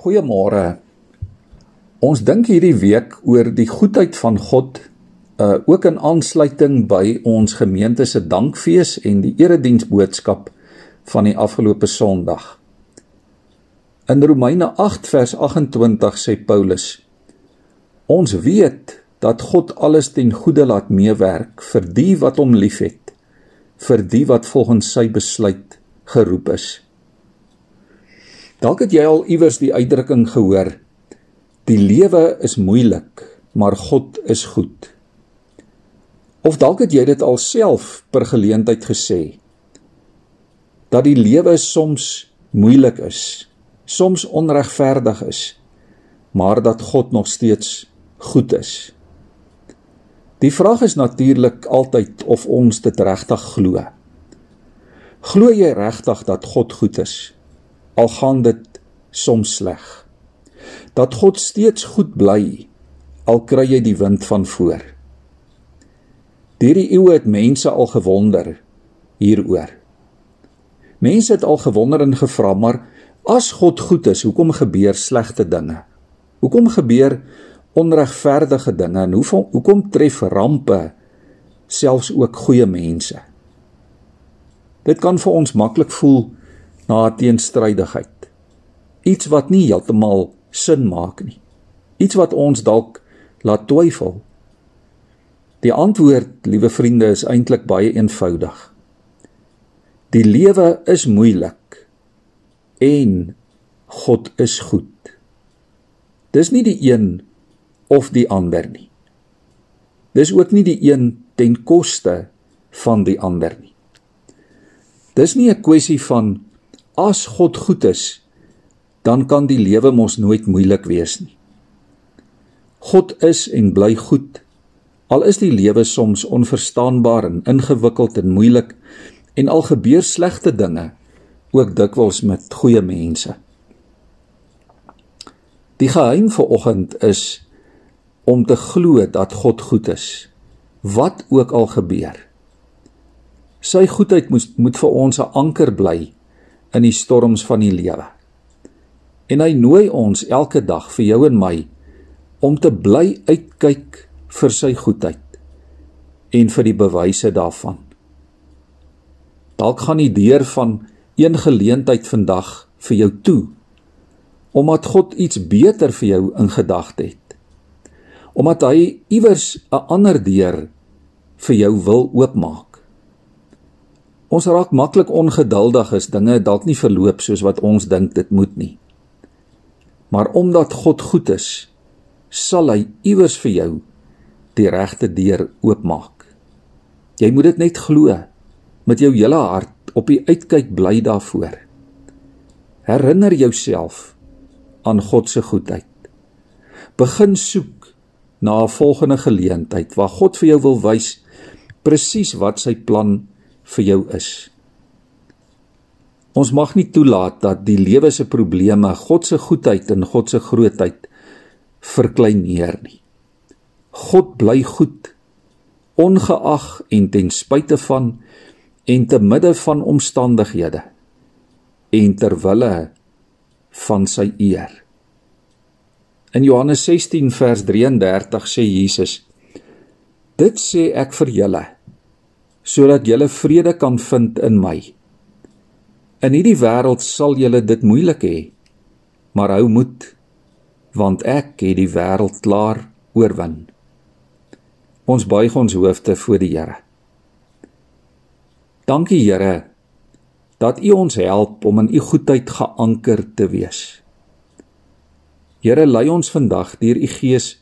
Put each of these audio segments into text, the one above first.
Goeiemôre. Ons dink hierdie week oor die goedheid van God, uh ook in aansluiting by ons gemeente se dankfees en die erediensboodskap van die afgelope Sondag. In Romeine 8 vers 28 sê Paulus: Ons weet dat God alles ten goeie laat meewerk vir die wat hom liefhet, vir die wat volgens sy besluit geroep is. Dalk het jy al iewers die uitdrukking gehoor: Die lewe is moeilik, maar God is goed. Of dalk het jy dit alself per geleentheid gesê dat die lewe soms moeilik is, soms onregverdig is, maar dat God nog steeds goed is. Die vraag is natuurlik altyd of ons dit regtig glo. Glo jy regtig dat God goed is? Al gaan dit soms sleg. Dat God steeds goed bly al kry jy die wind van voor. Deur die eeue het mense al gewonder hieroor. Mense het al gewonder en gevra, maar as God goed is, hoekom gebeur slegte dinge? Hoekom gebeur onregverdige dinge en hoekom hoekom tref rampe selfs ook goeie mense? Dit kan vir ons maklik voel na 'n teenstrydigheid. Iets wat nie heeltemal sin maak nie. Iets wat ons dalk laat twyfel. Die antwoord, liewe vriende, is eintlik baie eenvoudig. Die lewe is moeilik en God is goed. Dis nie die een of die ander nie. Dis ook nie die een ten koste van die ander nie. Dis nie 'n kwessie van as God goed is, dan kan die lewe mos nooit moeilik wees nie. God is en bly goed. Al is die lewe soms onverstaanbaar en ingewikkeld en moeilik en al gebeur slegte dinge ook dikwels met goeie mense. Die geheim vir oggend is om te glo dat God goed is wat ook al gebeur. Sy goedheid moet moet vir ons 'n anker bly in die storms van die lewe. En hy nooi ons elke dag vir jou en my om te bly uitkyk vir sy goedheid en vir die bewyse daarvan. Dalk gaan die deur van een geleentheid vandag vir jou toe omdat God iets beter vir jou in gedagte het. Omdat hy iewers 'n ander deur vir jou wil oopmaak. Ons raak maklik ongeduldig as dinge dalk nie verloop soos wat ons dink dit moet nie. Maar omdat God goed is, sal hy iewers vir jou die regte deur oopmaak. Jy moet dit net glo met jou hele hart op die uitkyk bly daarvoor. Herinner jouself aan God se goedheid. Begin soek na 'n volgende geleentheid waar God vir jou wil wys presies wat sy plan is vir jou is. Ons mag nie toelaat dat die lewe se probleme God se goedheid en God se grootheid verkleineer nie. God bly goed ongeag en ten spyte van en te midde van omstandighede en ter wille van sy eer. In Johannes 16 vers 33 sê Jesus: Dit sê ek vir julle sodat julle vrede kan vind in my. In hierdie wêreld sal julle dit moeilik hê, maar hou moed, want ek het die wêreld klaar oorwin. Ons buig ons hoofde voor die Here. Dankie Here dat U ons help om in U goedheid geanker te wees. Here lei ons vandag deur U Gees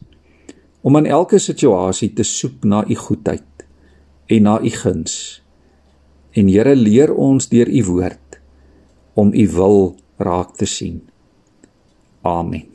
om in elke situasie te soek na U goedheid en na u guns. En Here leer ons deur u woord om u wil raak te sien. Amen.